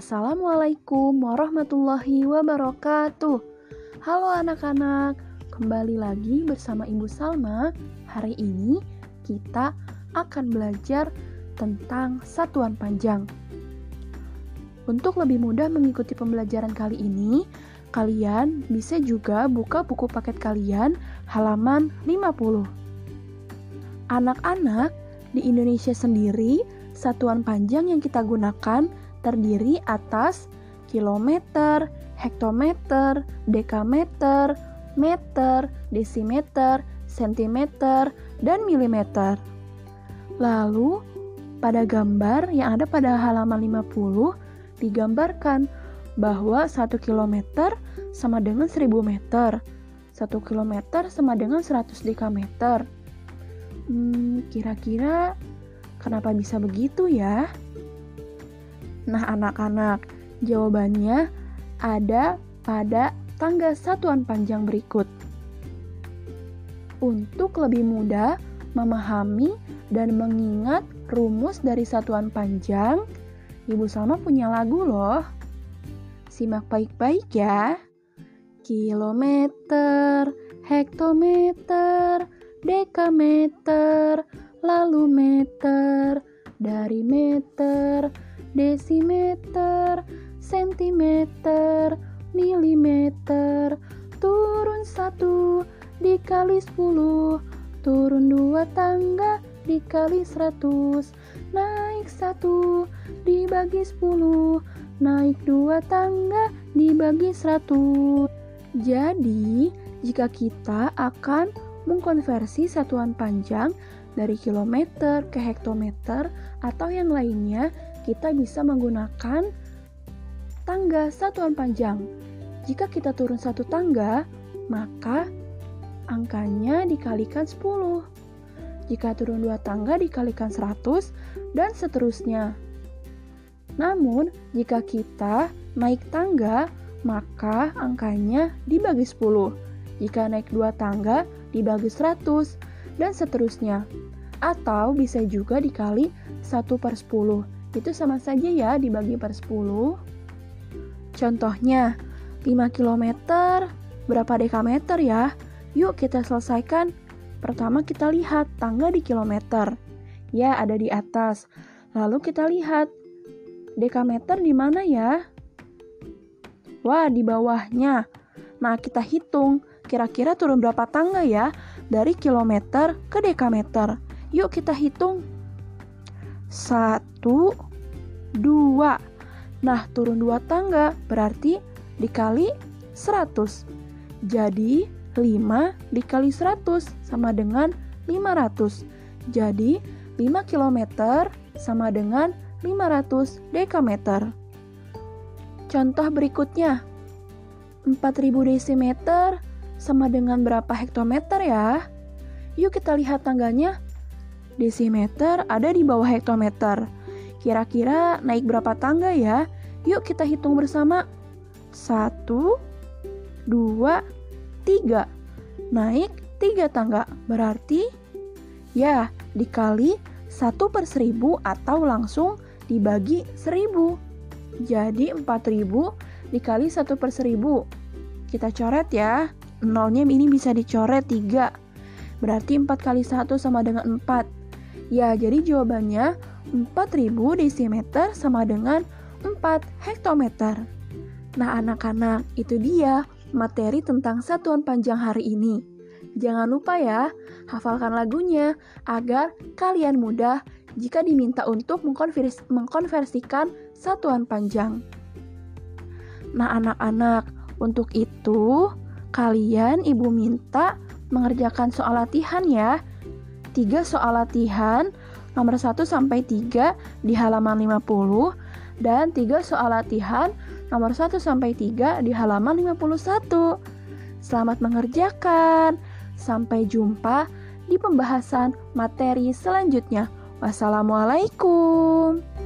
Assalamualaikum warahmatullahi wabarakatuh. Halo anak-anak, kembali lagi bersama Ibu Salma. Hari ini kita akan belajar tentang satuan panjang. Untuk lebih mudah mengikuti pembelajaran kali ini, kalian bisa juga buka buku paket kalian halaman 50. Anak-anak, di Indonesia sendiri, satuan panjang yang kita gunakan terdiri atas kilometer, hektometer, dekameter, meter, desimeter, sentimeter, dan milimeter. Lalu, pada gambar yang ada pada halaman 50 digambarkan bahwa 1 km sama dengan 1000 meter. 1 km sama dengan 100 dekameter. Hmm, kira-kira kenapa bisa begitu ya? Nah, anak-anak, jawabannya ada pada tangga satuan panjang berikut. Untuk lebih mudah memahami dan mengingat rumus dari satuan panjang, Ibu Salma punya lagu loh. Simak baik-baik ya. Kilometer, hektometer, dekameter, lalu meter, dari meter, desimeter, sentimeter, milimeter, turun satu dikali sepuluh, turun dua tangga dikali seratus, naik satu dibagi sepuluh, naik dua tangga dibagi seratus. Jadi, jika kita akan mengkonversi satuan panjang dari kilometer ke hektometer atau yang lainnya, kita bisa menggunakan tangga satuan panjang. Jika kita turun satu tangga, maka angkanya dikalikan 10. Jika turun dua tangga dikalikan 100 dan seterusnya. Namun, jika kita naik tangga, maka angkanya dibagi 10. Jika naik dua tangga dibagi 100 dan seterusnya. Atau bisa juga dikali 1 per 10 itu sama saja ya dibagi per 10. Contohnya, 5 km berapa dekameter ya? Yuk kita selesaikan. Pertama kita lihat tangga di kilometer. Ya, ada di atas. Lalu kita lihat dekameter di mana ya? Wah, di bawahnya. Nah, kita hitung kira-kira turun berapa tangga ya dari kilometer ke dekameter. Yuk kita hitung satu, dua. Nah, turun dua tangga berarti dikali 100. Jadi, 5 dikali 100 sama dengan 500. Jadi, 5 km sama dengan 500 dekameter. Contoh berikutnya, 4000 desimeter sama dengan berapa hektometer ya? Yuk kita lihat tangganya desimeter ada di bawah hektometer. Kira-kira naik berapa tangga ya? Yuk kita hitung bersama. Satu, dua, tiga. Naik tiga tangga. Berarti ya dikali satu per seribu atau langsung dibagi seribu. Jadi empat ribu dikali satu per seribu. Kita coret ya. Nolnya ini bisa dicoret tiga. Berarti 4 kali 1 sama dengan 4. Ya, jadi jawabannya 4000 desimeter sama dengan 4 hektometer. Nah, anak-anak, itu dia materi tentang satuan panjang hari ini. Jangan lupa ya, hafalkan lagunya agar kalian mudah jika diminta untuk mengkonversikan satuan panjang. Nah, anak-anak, untuk itu kalian ibu minta mengerjakan soal latihan ya 3 soal latihan nomor 1 sampai 3 di halaman 50 dan 3 soal latihan nomor 1 sampai 3 di halaman 51. Selamat mengerjakan. Sampai jumpa di pembahasan materi selanjutnya. Wassalamualaikum.